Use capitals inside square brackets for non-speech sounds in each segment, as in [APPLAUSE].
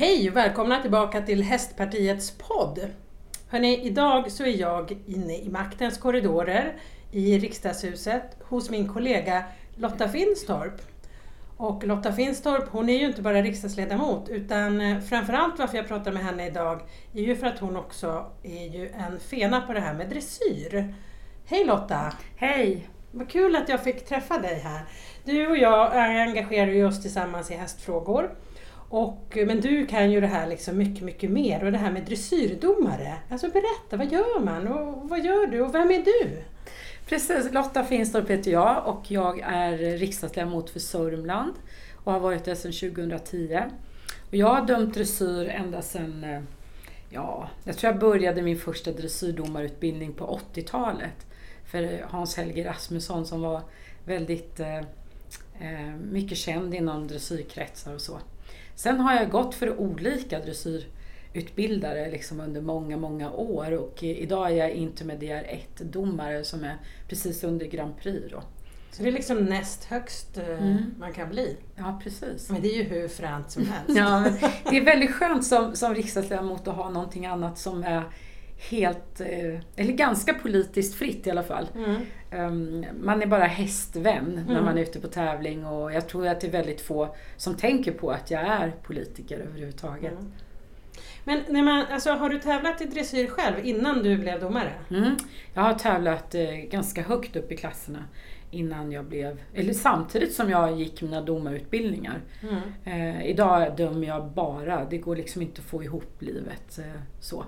Hej och välkomna tillbaka till Hästpartiets podd. Hörrni, idag så är jag inne i maktens korridorer i riksdagshuset hos min kollega Lotta Finstorp. Och Lotta Finstorp, hon är ju inte bara riksdagsledamot utan eh, framförallt varför jag pratar med henne idag är ju för att hon också är ju en fena på det här med dressyr. Hej Lotta! Hej! Vad kul att jag fick träffa dig här. Du och jag engagerar ju oss tillsammans i hästfrågor. Och, eh, men du kan ju det här liksom mycket, mycket mer och det här med dressyrdomare. Alltså berätta, vad gör man och vad gör du och vem är du? Precis, Lotta Finstorp heter jag och jag är riksdagsledamot för Sörmland och har varit det sedan 2010. Och jag har dömt dressyr ända sedan, eh, ja, jag tror jag började min första dressyrdomarutbildning på 80-talet för Hans Helge Rasmusson som var väldigt eh, eh mycket känd inom dressyrkretsar och så. Sen har jag gått för olika dressyrutbildare liksom under många, många år och idag är jag intermediär 1-domare som är precis under Grand Prix. Då. Så det är liksom näst högst eh, mm. man kan bli? Ja, precis. Men det är ju hur fränt som [LAUGHS] helst. ja, det är väldigt skönt som, som riksdagsledamot att ha någonting annat som är helt, eh, eller ganska politiskt fritt i alla fall. Mm. Ehm, man är bara hästvän mm. när man är ute på tävling och jag tror att det är väldigt få som tänker på att jag är politiker överhuvudtaget. Mm. Men när man, alltså, har du tävlat i dressyr själv innan du blev domare? Mm. Jag har tävlat eh, ganska högt upp i klasserna innan jag blev, eller samtidigt som jag gick mina domarutbildningar. Mm. Eh, idag dömer jag bara, det går liksom inte att få ihop livet eh, så.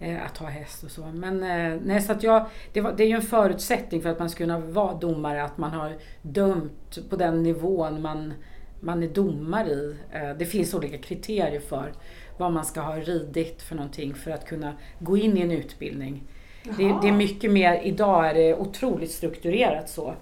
Eh, att ha häst och så. Men eh, nej, så att jag, det, var, det är ju en förutsättning för att man ska kunna vara domare att man har dömt på den nivån man, man är domare i. Eh, det finns olika kriterier för vad man ska ha ridit för någonting för att kunna gå in i en utbildning. Det, det, är mycket mer, idag är det otroligt strukturerat så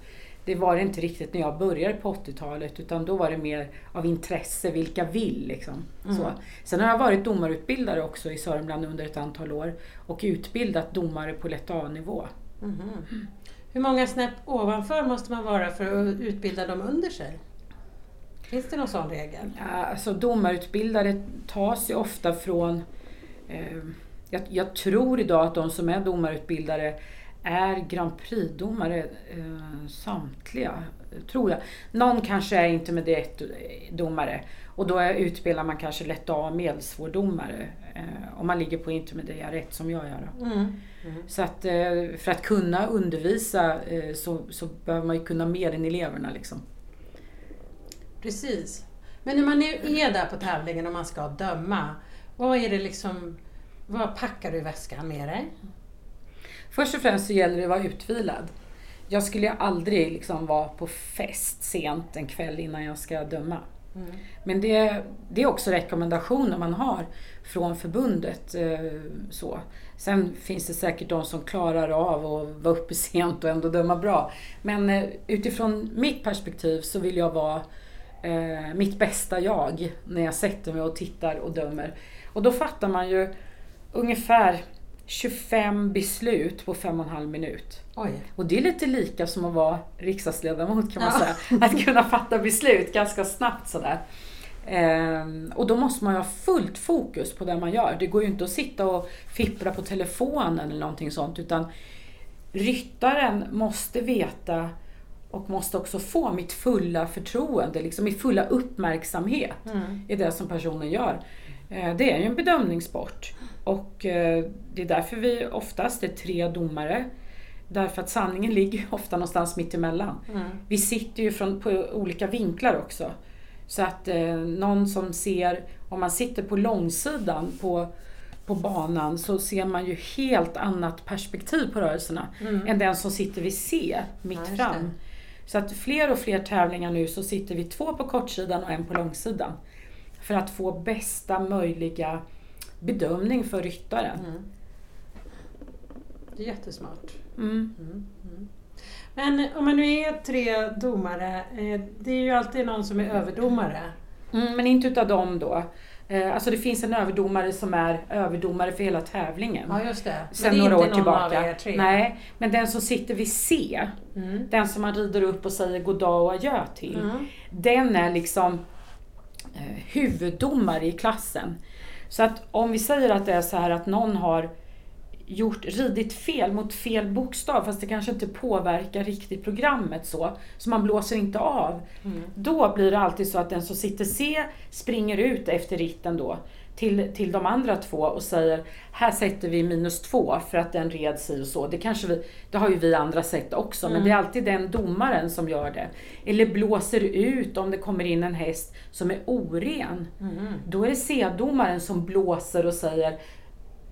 det var det inte riktigt när jag började på 80-talet utan då var det mer av intresse, vilka vill liksom. Mm. Så. Sen har jag varit domarutbildare också i Sörmland under ett antal år och utbildat domare på lätt A-nivå. Mm. Mm. Hur många snäpp ovanför måste man vara för att utbilda dem under sig? Finns det någon sån regel? Ja, alltså domarutbildare tas ju ofta från eh, jag, jag, tror idag att de som är domarutbildare är Grand Prix-domare eh, samtliga, tror jag. Någon kanske är intermediate-domare och då utbildar man kanske lätt A medelsvårdomare eh, om man ligger på intermediär 1 som jag gör. Mm. Mm. Så att eh, för att kunna undervisa eh, så, så behöver man ju kunna mer än eleverna. Liksom. Precis. Men när man är där på tävlingen och man ska döma, vad är det liksom, vad packar du i väskan med dig? Först och främst så gäller det att vara utvilad. Jag skulle aldrig liksom vara på fest sent en kväll innan jag ska döma. Mm. Men det, det är också rekommendationer man har från förbundet. Eh, så. Sen finns det säkert de som klarar av att vara uppe [LAUGHS] sent och ändå döma bra. Men eh, utifrån mitt perspektiv så vill jag vara eh, mitt bästa jag när jag sätter mig och tittar och dömer. Och då fattar man ju ungefär 25 beslut på fem och en halv minut. Oj. Och det är lite lika som att vara riksdagsledamot kan man ja. säga. Att kunna fatta beslut ganska snabbt sådär. Ehm, och då måste man ju ha fullt fokus på det man gör. Det går ju inte att sitta och fippla på telefonen eller någonting sånt utan ryttaren måste veta och måste också få mitt fulla förtroende, liksom min fulla uppmärksamhet mm. i det som personen gör. Ehm, det är ju en bedömningssport. Och eh, det är därför vi oftast är tre domare. Därför att sanningen [LAUGHS] ligger ofta någonstans mitt emellan. Mm. Vi sitter ju från, på olika vinklar också. Så att eh, någon som ser, om man sitter på långsidan på, på banan så ser man ju helt annat perspektiv på rörelserna mm. än den som sitter vid C, mitt ja, fram. Så att fler och fler tävlingar nu så sitter vi två på kortsidan och en på långsidan. För att få bästa möjliga bedömning för ryttaren. Mm. Det är jättesmart. Mm. Mm. mm. Men om man nu är tre domare, eh, det är ju alltid någon som är överdomare. Mm, men inte utav dem då. Eh, alltså det finns en överdomare som är överdomare för hela tävlingen. Ja, just det. Sen några år tillbaka. Av er tre. Nej, men den som sitter vid C, mm. den som man rider upp och säger goddag och adjö till. Mm. Den är liksom huvuddomare i klassen. Så att om vi säger att det är så här att någon har gjort, ridit fel mot fel bokstav fast det kanske inte påverkar riktigt programmet så, så man blåser inte av. Mm. Då blir det alltid så att den som sitter C springer ut efter ritten då till, till de andra två och säger här sätter vi minus två för att den red sig och så. Det, kanske vi, det har ju vi andra sett också men Mm. det är alltid den domaren som gör det. Eller blåser ut om det kommer in en häst som är oren. Mm. Då är det C-domaren som blåser och säger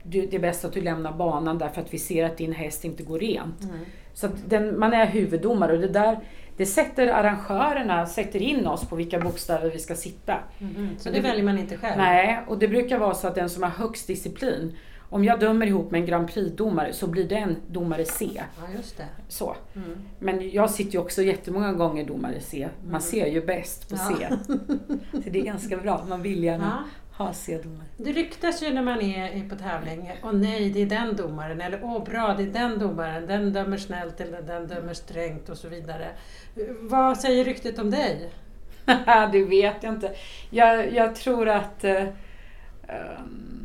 det är bäst att du lämnar banan därför att vi ser att din häst inte går rent. Mm. Så den, man är huvuddomare och det där det sätter arrangörerna sätter in oss på vilka bokstäver vi ska sitta. Mm. Så det det- väljer man inte själv? Nej, och det brukar vara så att den som har högst disciplin, om jag dömer ihop med en Grand Prix-domare så blir den domare C. Ja, just det. Så. Mm. Men jag sitter ju också jättemånga gånger domare C. Man ser ju bäst på Ja. C. Så det är ganska bra, man vill gärna Ja. ha C-domare. Det ryktas ju när man är är på tävling, åh nej, det är den domaren, eller åh bra, det är den domaren, den dömer snällt eller den dömer strängt och så vidare. Vad säger ryktet om dig? [LAUGHS] det vet jag inte. Jag, jag tror att... eh, ehm,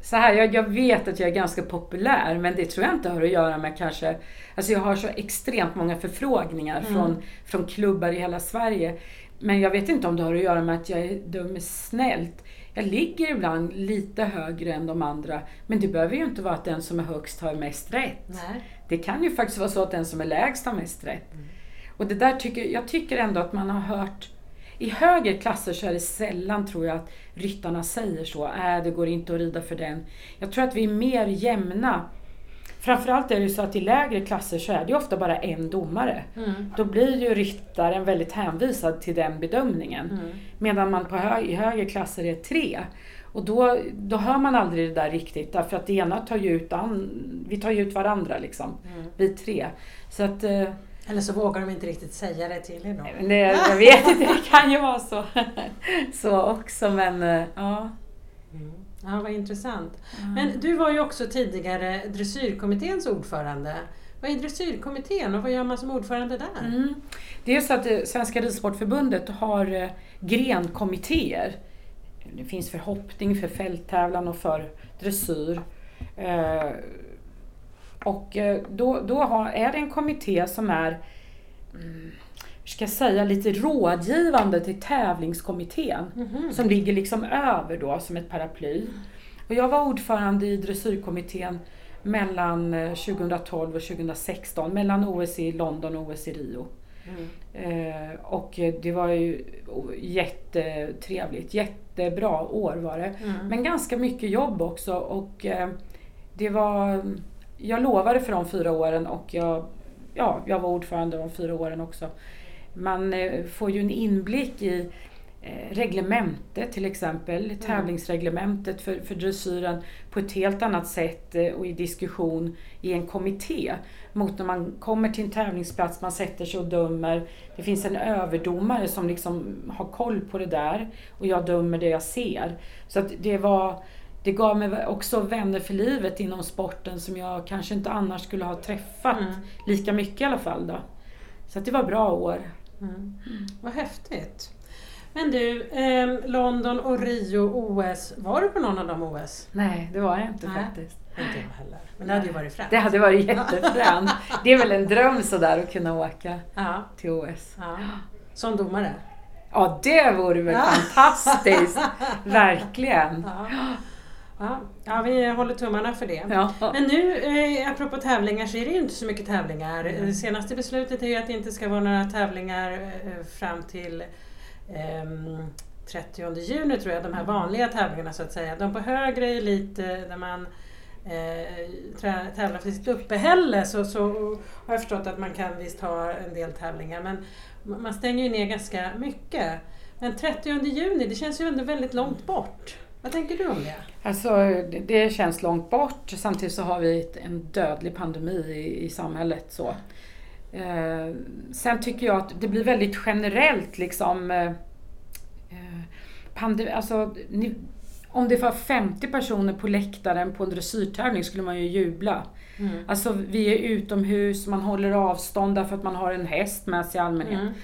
så här, jag, jag vet att jag är ganska populär men det tror jag inte har att göra med kanske... Alltså jag har så extremt många förfrågningar Mm. från, från klubbar i hela Sverige. Men jag vet inte om det har att göra med att jag är dömer snällt. Jag ligger ibland lite högre än de andra men det behöver ju inte vara att den som är högst har mest rätt. Nej. Det kan ju faktiskt vara så att den som är lägst har mest rätt. Mm. Och det där tycker, jag tycker ändå att man har hört i högre klasser så är det sällan tror jag att ryttarna säger så. Äh, det går inte att rida för den. Jag tror att vi är mer jämna. Framförallt är det ju så att i lägre klasser så är det ju ofta bara en domare. Mm. Då blir ju ryttaren väldigt hänvisad till den bedömningen. Mm. Medan man på hö- i högre klasser är tre. Och då, då hör man aldrig det där riktigt därför att det ena tar ju ut, an, vi tar ju ut varandra liksom. Mm. Vi tre. Så att, eh, Eller så vågar de inte riktigt säga det till er då. det, jag vet inte, det kan ju vara så, [LAUGHS] [LAUGHS] så också men eh, ja. Mm. Ja, vad intressant. Men du var ju också tidigare dressyrkommitténs ordförande. Vad är dressyrkommittén och vad gör man som ordförande där? Mm. Det är så att eh, Svenska Ridsportförbundet har eh, grenkommittéer. Det finns för hoppning, för fälttävlan och för dressyr. Eh, Och då, då är det en kommitté som är mm, ska jag säga, lite rådgivande till tävlingskommittén. Mhm. Som ligger liksom över då som ett paraply. Och jag var ordförande i dressyrkommittén mellan eh, 2012 och 2016, mellan OS i London och OS i Rio. Mm. Eh, och eh, det var ju jättetrevligt, jättebra år var det. Mm. Men ganska mycket jobb också och eh, det var, jag lovade för de fyra åren och jag, ja, jag var ordförande de fyra åren också. Man eh, får ju en inblick i eh, reglementet till exempel, tävlingsreglementet för, för dressyren på ett helt annat sätt eh, och i diskussion i en kommitté mot när man kommer till en tävlingsplats, man sätter sig och dömer. Det finns en överdomare som liksom har koll på det där och jag dömer det jag ser. Så att det var det gav mig också vänner för livet inom sporten som jag kanske inte annars skulle ha träffat Mm. lika mycket i alla fall. Då. Så att det var bra år. Mm. Vad häftigt. Men du, eh, London och Rio OS, var du på någon av de OS? Nej, det var jag inte Nej. faktiskt. Inte jag heller. Men det hade ju varit fränt. Det hade varit jättefränt. Det är väl en dröm sådär att kunna åka Ja, till OS. ja. Som domare? Ja, det vore väl fantastiskt! [LAUGHS] Verkligen! Ja. Ja. ja, vi håller tummarna för det. Ja. Men nu, eh, apropå tävlingar, så är det ju inte så mycket tävlingar. Det senaste beslutet är ju att det inte ska vara några tävlingar eh, fram till ehm, 30 juni tror jag, de här vanliga tävlingarna så att säga. De på högre elit eh, där man eh, tävlar för sitt uppehälle så, så har jag förstått att man kan visst ha en del tävlingar men ma- man stänger ju ner ganska mycket. Men 30 juni, det känns ju ändå väldigt långt bort. Vad tänker du om det? Alltså, det, känns långt bort. Samtidigt så har vi en dödlig pandemi i, i samhället. Så. Eh, sen tycker jag att det blir väldigt generellt liksom. Eh, eh, pandemi, alltså, ni, om det var 50 personer på läktaren på en dressyrtävling skulle man ju jubla. Mm. Alltså vi är utomhus, man håller avstånd därför att man har en häst med sig i allmänhet. Mm.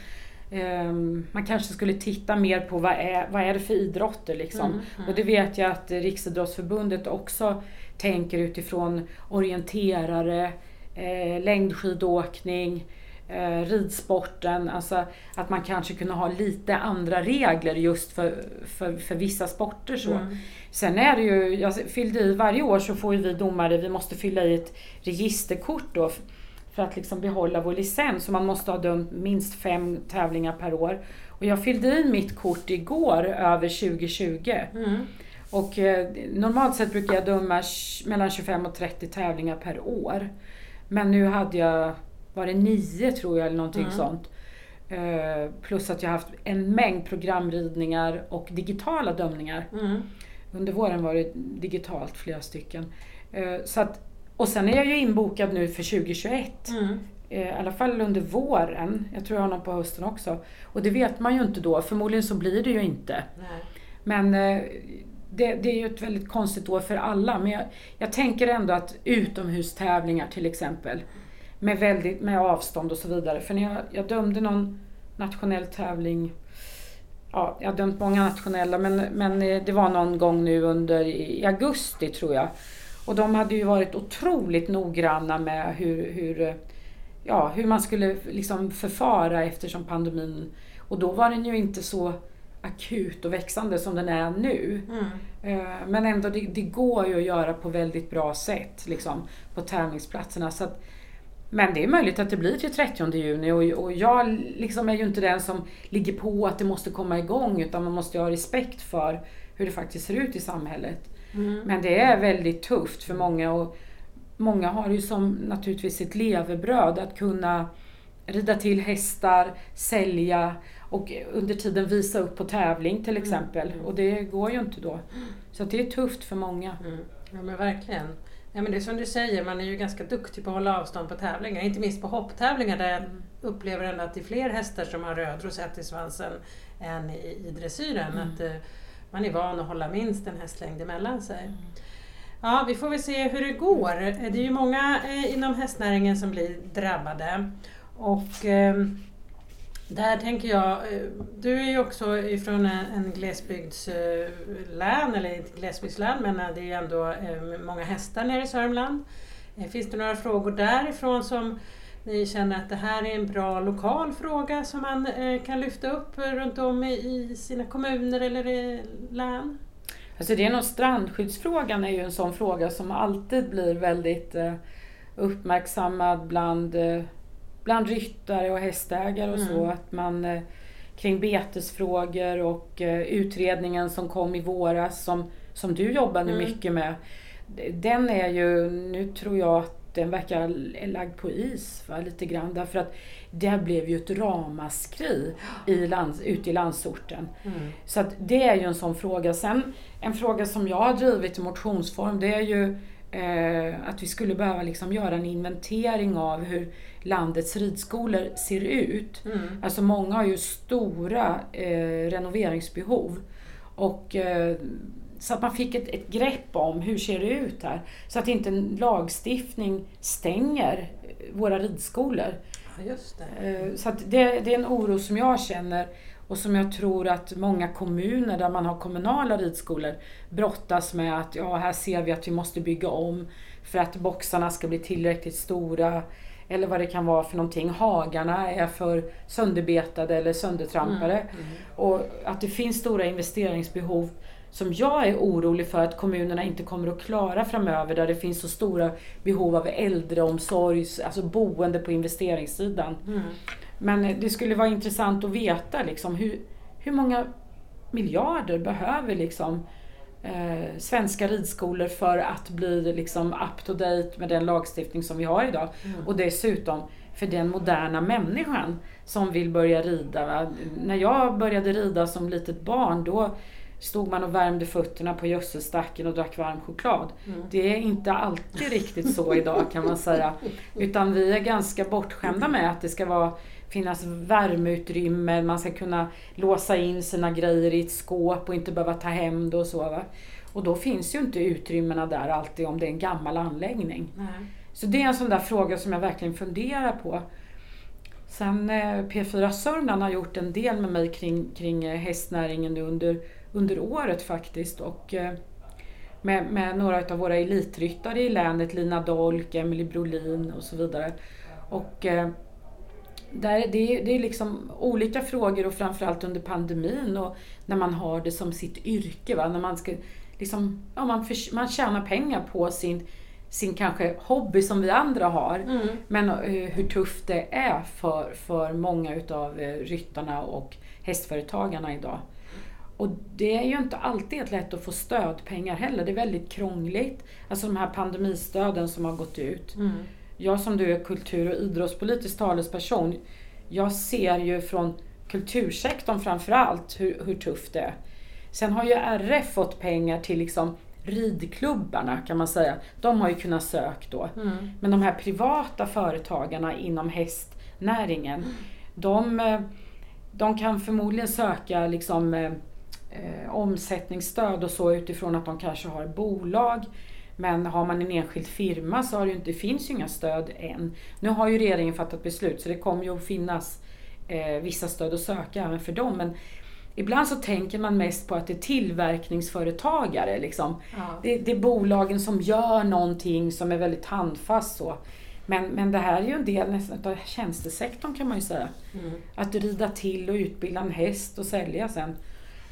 Ehm, man kanske skulle titta mer på vad är, vad är det för idrotter liksom. Mm, mm. Och det vet jag att Riksidrottsförbundet också tänker utifrån orienterare, eh, längdskidåkning, eh, ridsporten. Alltså att man kanske kunde ha lite andra regler just för, för, för vissa sporter. Så. Mm. Sen är det ju, jag fyllde i, varje år så får vi domare, vi måste fylla i ett registerkort då för att liksom behålla vår licens. Så man måste ha dömt minst fem tävlingar per år. Och jag fyllde i mitt kort igår över 2020. Mm. Och eh, normalt sett brukar jag döma mellan 25 och 30 tävlingar per år. Men nu hade jag, var det nio tror jag eller någonting Mm. sånt. Eh, plus att jag har haft en mängd programridningar och digitala dömningar. Mm. Under våren var det digitalt flera stycken. Eh, så att, och sen är jag ju inbokad nu för 2021. Mm. Eh, I alla fall under våren. Jag tror jag har någon på hösten också. Och det vet man ju inte då. Förmodligen så blir det ju inte. Nej. Men eh, det, det är ju ett väldigt konstigt år för alla. Men jag, jag tänker ändå att utomhustävlingar till exempel. Med, väldigt, med avstånd och så vidare. För när jag, jag dömde någon nationell tävling. Ja, jag har dömt många nationella men, men eh, det var någon gång nu under i augusti tror jag. Och de hade ju varit otroligt noggranna med hur, hur, ja, hur man skulle liksom förfara eftersom pandemin. Och då var den ju inte så akut och växande som den är nu. Mm. Eh, Men ändå, det, det går ju att göra på väldigt bra sätt liksom, på tävlingsplatserna. Så att, men det är möjligt att det blir till 30 juni och, och jag liksom är ju inte den som ligger på att det måste komma igång utan man måste ju ha respekt för hur det faktiskt ser ut i samhället. Mm. Men det är väldigt tufft för många och många har ju som naturligtvis sitt levebröd att kunna rida till hästar, sälja och under tiden visa upp på tävling till exempel. Och det går ju inte då. Så det är tufft för många. Mm. Ja men verkligen. Ja, men det är som du säger, man är ju ganska duktig på att hålla avstånd på tävlingar. Inte minst på hopptävlingar där jag upplever att det är fler hästar som har röd rosett i svansen än i, i dressyren. Mm. Att eh, man är van att hålla minst en hästlängd emellan sig. Ja, vi får väl se hur det går. Det är ju många eh, inom hästnäringen som blir drabbade. Och eh, där tänker jag, eh, du är ju också ifrån en, glesbygdslän, eller inte glesbygdslän men det är ju ändå många hästar nere i Sörmland. Finns det några frågor därifrån som ni känner att det här är en bra lokal fråga som man eh, kan lyfta upp runt om i, sina kommuner eller i län? Alltså det är nog strandskyddsfrågan är ju en sån fråga som alltid blir väldigt eh, uppmärksammad bland, eh, bland ryttare och hästägare och så. Mm. Att man kring betesfrågor och utredningen som kom i våras som, som du jobbar nu Mm. mycket med. Den är ju, nu tror jag att den verkar lagd på is va, lite grann därför att det blev ju ett ramaskri i lands, ute i landsorten. Mm. Så att det är ju en sån fråga. Sen en fråga som jag har drivit i motionsform det är ju eh, att vi skulle behöva liksom göra en inventering av hur landets ridskolor ser ut. Mm. Alltså många har ju stora eh, renoveringsbehov. Och, eh, så att man fick ett, ett grepp om hur ser det ut här. Så att inte en lagstiftning stänger eh, våra ridskolor. Ja, just det. Eh, Så det, det är en oro som jag känner och som jag tror att många kommuner där man har kommunala ridskolor brottas med att ja, här ser vi att vi måste bygga om för att boxarna ska bli tillräckligt stora eller vad det kan vara för någonting. Hagarna är för sönderbetade eller söndertrampade. Mm. Mm. Och att det finns stora investeringsbehov som jag är orolig för att kommunerna inte kommer att klara framöver där det finns så stora behov av äldreomsorg, alltså boende på investeringssidan. Mm. Men det skulle vara intressant att veta liksom, hur, hur många miljarder behöver liksom, eh, svenska ridskolor för att bli liksom, up to date med den lagstiftning som vi har idag. Mm. Och dessutom för den moderna människan som vill börja rida. När jag började rida som litet barn då stod man och värmde fötterna på gödselstacken och drack varm choklad. Mm. Det är inte alltid riktigt så idag kan man säga. [LAUGHS] Utan vi är ganska bortskämda med att det ska vara, finnas värmeutrymme, man ska kunna låsa in sina grejer i ett skåp och inte behöva ta hem det och så. Va? Och då finns ju inte utrymmena där alltid om det är en gammal anläggning. Nej. Så det är en sån där fråga som jag verkligen funderar på. Sen eh, P4 Sörmland har gjort en del med mig kring, kring eh, hästnäringen under, under året faktiskt. Och, eh, med, med några av våra elitryttare i länet, Lina Dolk, Emily Brolin och så vidare. Och, där det, är, det är liksom olika frågor och framförallt under pandemin och när man har det som sitt yrke. Va? När man, ska, liksom, ja, man, för, man tjänar pengar på sin sin kanske hobby som vi andra har. Mm. Men uh, hur tufft det är för, för många utav uh, ryttarna och hästföretagarna idag. Och det är ju inte alltid lätt att få stödpengar heller. Det är väldigt krångligt. Alltså de här pandemistöden som har gått ut. Mm. Jag som du är kultur och idrottspolitisk talesperson, jag ser ju från kultursektorn framförallt hur, hur tufft det är. Sen har ju RF fått pengar till liksom ridklubbarna kan man säga, de har ju kunnat söka då. Mm. Men de här privata företagarna inom hästnäringen, mm. de, eh, de kan förmodligen söka liksom, eh, omsättningsstöd och så utifrån att de kanske har bolag. Men har man en enskild firma så har det inte, finns ju inga stöd än. Nu har ju regeringen fattat beslut så det kommer ju att finnas eh, vissa stöd att söka även för dem. Men Ibland så tänker man mest på att det är tillverkningsföretagare. Liksom. Ja. Det, det, är bolagen som gör någonting som är väldigt handfast. Så. Men, men det här är ju en del nästan av tjänstesektorn kan man ju säga. Mm. Att rida till och utbilda en häst och sälja sen.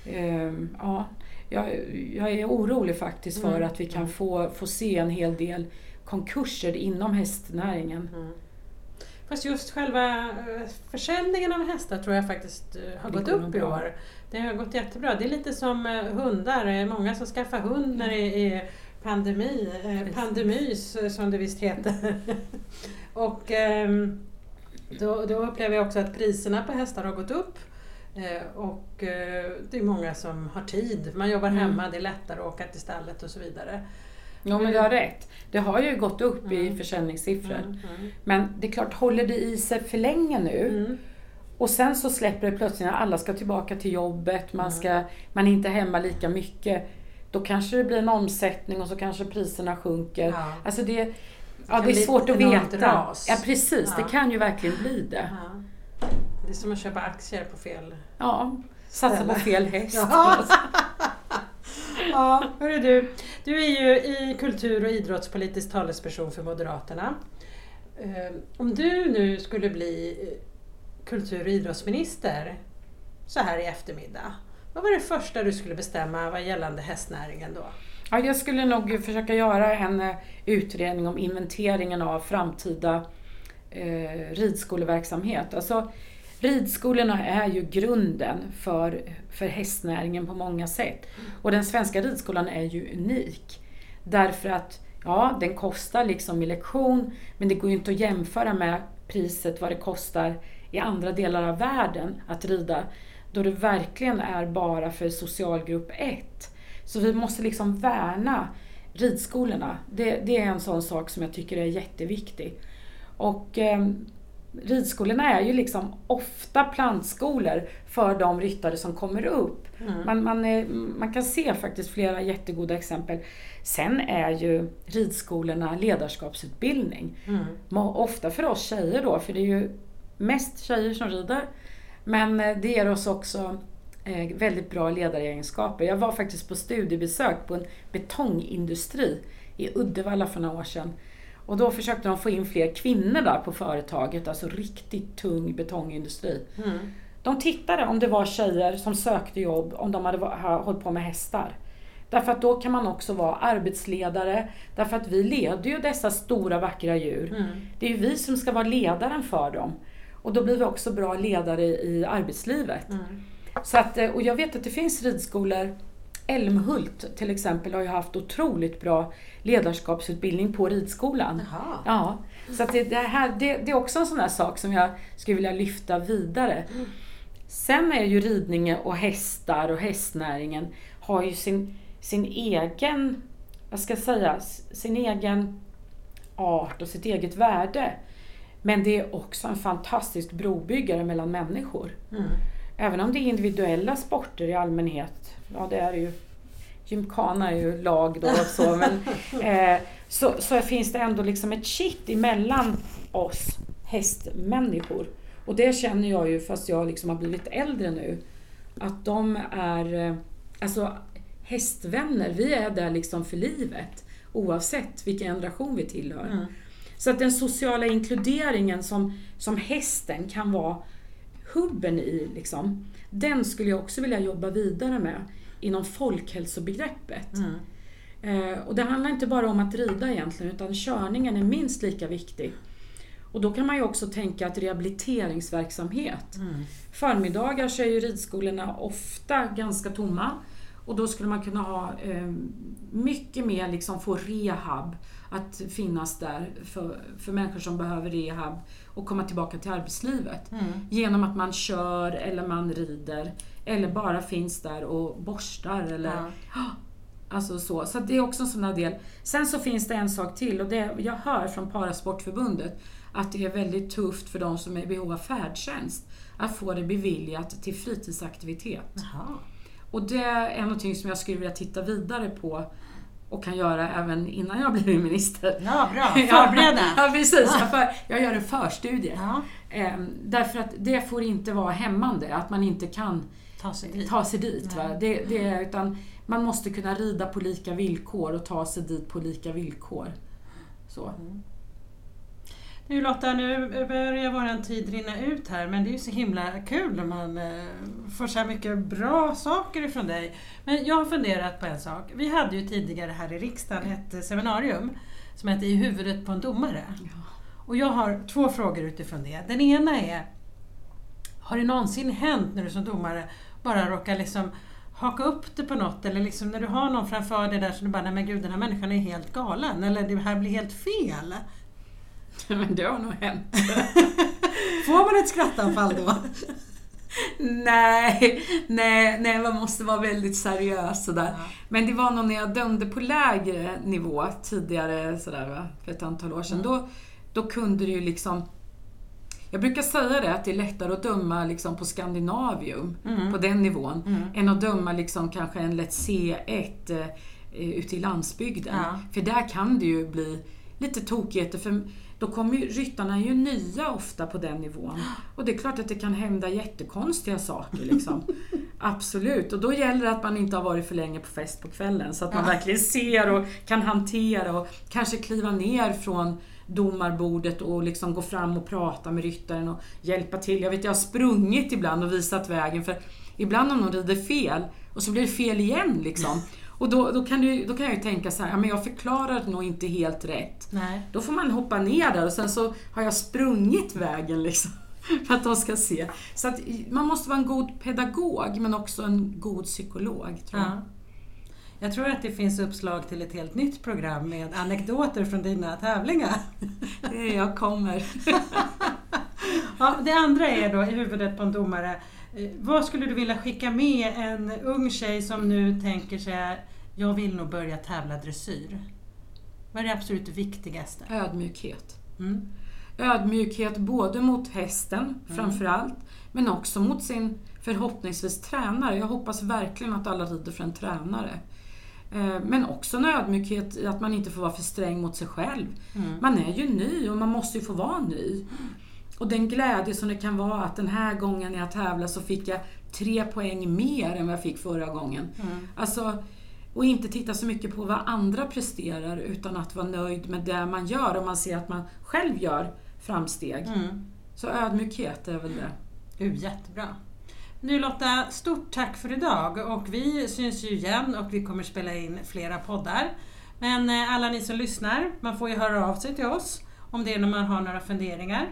Uh, ja, jag, jag, är orolig faktiskt för mm. att vi kan mm. få, få se en hel del konkurser inom hästnäringen. Mm. Fast just själva eh, försäljningen av hästar tror jag faktiskt eh, har gått upp i år. Det har gått jättebra. Det är lite som eh, hundar. Det är många som skaffar hund när det är pandemi. Pandemys som det visst heter. [LAUGHS] Och ehm, då, då upplever jag också att priserna på hästar har gått upp. Och det är många som har tid. Man jobbar mm. hemma, det är lättare att åka till stallet och så vidare. Ja men du har rätt. Det har ju gått upp mm. i försäljningssiffror. Mm, mm. Men det är klart, håller det i sig för länge nu mm. och sen så släpper det plötsligt när alla ska tillbaka till jobbet, man, mm. ska, man är inte hemma lika mycket. Då kanske det blir en omsättning och så kanske priserna sjunker. Ja. Alltså det, det, ja, det är svårt att veta. Ras. Ja precis, ja. det kan ju verkligen bli det. Ja. Det är som att köpa aktier på fel Ja, satsa på fel häst. ja, hörru du. Du är ju i kultur och idrottspolitisk talesperson för Moderaterna. Eh, om du nu skulle bli eh, kultur och idrottsminister så här i eftermiddag, vad var det första du skulle bestämma vad gällande hästnäringen då? Ja, jag skulle nog försöka göra en eh, utredning om inventeringen av framtida eh, ridskoleverksamhet. Alltså, Ridskolorna är ju grunden för, för hästnäringen på många sätt. Och den svenska ridskolan är ju unik. Därför att, ja, den kostar liksom i lektion, men det går ju inte att jämföra med priset vad det kostar i andra delar av världen att rida. Då det verkligen är bara för socialgrupp 1. Så vi måste liksom värna ridskolorna. Det, det är en sån sak som jag tycker är jätteviktig. Och eh, ridskolorna är ju liksom ofta plantskolor för de ryttare som kommer upp. Mm. Man, man, är, man, kan se faktiskt flera jättegoda exempel. Sen är ju ridskolorna ledarskapsutbildning. Mm. Ofta för oss tjejer då, för det är ju mest tjejer som rider. Men eh, det ger oss också eh, väldigt bra ledaregenskaper. Jag var faktiskt på studiebesök på en betongindustri i Uddevalla för några år sedan. Och då försökte de få in fler kvinnor där på företaget, alltså riktigt tung betongindustri. Mm. De tittade om det var tjejer som sökte jobb, om de hade hållit på med hästar. Därför att då kan man också vara arbetsledare, därför att vi leder ju dessa stora vackra djur. Mm. Det är ju vi som ska vara ledaren för dem. Och då blir vi också bra ledare i arbetslivet. Mm. Så att, eh, och jag vet att det finns ridskolor Älmhult till exempel har ju haft otroligt bra ledarskapsutbildning på ridskolan. Jaha. Ja, så det, det, här, det, det, är också en sån här sak som jag skulle vilja lyfta vidare. Mm. Sen är ju ridning och hästar och hästnäringen har ju sin, sin egen, vad ska jag säga, sin egen art och sitt eget värde. Men det är också en fantastisk brobyggare mellan människor. Mm. Även om det är individuella sporter i allmänhet, ja det är ju, gymkana är ju lag då och så, men [LAUGHS] eh, så, så finns det ändå liksom ett kitt emellan oss hästmänniskor. Och det känner jag ju fast jag liksom har blivit äldre nu. Att de är, eh, alltså hästvänner, vi är där liksom för livet. Oavsett vilken generation vi tillhör. Mm. Så att den sociala inkluderingen som, som hästen kan vara hubben i, liksom, den skulle jag också vilja jobba vidare med inom folkhälsobegreppet. Mm. Eh, och det handlar inte bara om att rida egentligen, utan körningen är minst lika viktig. Och då kan man ju också tänka att rehabiliteringsverksamhet. Mm. Förmiddagar så är ju ridskolorna ofta ganska tomma. Och då skulle man kunna ha eh, mycket mer liksom få rehab att finnas där för, för människor som behöver rehab och komma tillbaka till arbetslivet. Mm. Genom att man kör eller man rider eller bara finns där och borstar eller Ja. [GASPS] Alltså så. Så det är också en sån del. Sen så finns det en sak till och det jag hör från Parasportförbundet att det är väldigt tufft för de som är i behov av färdtjänst att få det beviljat till fritidsaktivitet. Jaha. Och det är någonting som jag skulle vilja titta vidare på och kan göra även innan jag blir minister. Ja, bra. [LAUGHS] Förbereda. ja, precis. För, jag gör en förstudie. Ja, Ehm, därför att det får inte vara hämmande, att man inte kan ta sig dit. ta sig dit. Va? Det, det är, utan man måste kunna rida på lika villkor och ta sig dit på lika villkor. Så. Nu Lotta, nu börjar vår tid rinna ut här men det är ju så himla kul när man eh, får så här mycket bra saker ifrån dig. Men jag har funderat på en sak. Vi hade ju tidigare här i riksdagen ett eh, seminarium som hette I huvudet på en domare. Och jag har två frågor utifrån det. Den ena är, har det någonsin hänt när du som domare bara råkar liksom haka upp det på något eller liksom när du har någon framför dig där som du bara, nej men gud den här människan är helt galen eller det här blir helt fel. [LAUGHS] Men det har nog hänt. [LAUGHS] Får man ett skrattanfall då? [LAUGHS] nej, nej, nej, man måste vara väldigt seriös sådär. Ja. Men det var nog när jag dömde på lägre nivå tidigare, sådär, va, för ett antal år sedan. Mm. Då, då kunde det ju liksom... Jag brukar säga det, att det är lättare att döma liksom på Skandinavium, Mm. på den nivån, Mm. än att döma liksom kanske en lätt C1 eh, ute i landsbygden. Ja. För där kan det ju bli lite tokigheter. För då kommer ju, ryttarna är ju nya ofta på den nivån. Och det är klart att det kan hända jättekonstiga saker. Liksom. [LAUGHS] Absolut. Och då gäller det att man inte har varit för länge på fest på kvällen. Så att man verkligen ser och kan hantera och kanske kliva ner från domarbordet och liksom gå fram och prata med ryttaren och hjälpa till. Jag vet, jag har sprungit ibland och visat vägen för ibland om någon rider fel och så blir det fel igen liksom. Och då, då, kan, du, då kan jag ju tänka så här, ja, men jag förklarar nog inte helt rätt. Nej. Då får man hoppa ner där och sen så har jag sprungit vägen liksom. [LAUGHS] För att de ska se. Så att man måste vara en god pedagog men också en god psykolog tror jag. Ja. Jag tror att det finns uppslag till ett helt nytt program med anekdoter från dina tävlingar. [LAUGHS] Det är jag kommer. [LAUGHS] Ja, det andra är då i huvudet på en domare. Eh, Vad skulle du vilja skicka med en ung tjej som nu tänker sig jag vill nog börja tävla dressyr? Vad är det absolut viktigaste? Ödmjukhet. Mm. Ödmjukhet både mot hästen Mm. framförallt, men också mot sin förhoppningsvis tränare. Jag hoppas verkligen att alla rider för en tränare. Eh, Men också en ödmjukhet i att man inte får vara för sträng mot sig själv. Mm. Man är ju ny och man måste ju få vara ny. Och den glädje som det kan vara att den här gången när jag tävlar så fick jag tre poäng mer än vad jag fick förra gången. Mm. Alltså, och inte titta så mycket på vad andra presterar utan att vara nöjd med det man gör och man ser att man själv gör framsteg. Mm. Så ödmjukhet är väl det. Uh, jättebra. Nu Lotta, stort tack för idag och vi syns ju igen och vi kommer spela in flera poddar. Men eh, alla ni som lyssnar, man får ju höra av sig till oss om det är när man har några funderingar.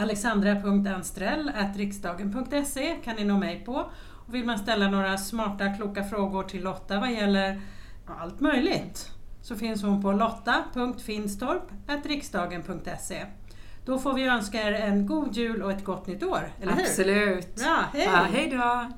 alexandra.anstrell.riksdagen.se kan ni nå mig på. Och vill man ställa några smarta, kloka frågor till Lotta vad gäller allt möjligt så finns hon på lotta.finstorp.riksdagen.se. Då får vi önska er en god jul och ett gott nytt år, eller hur? Absolut. Bra, hej! Ja, hej då!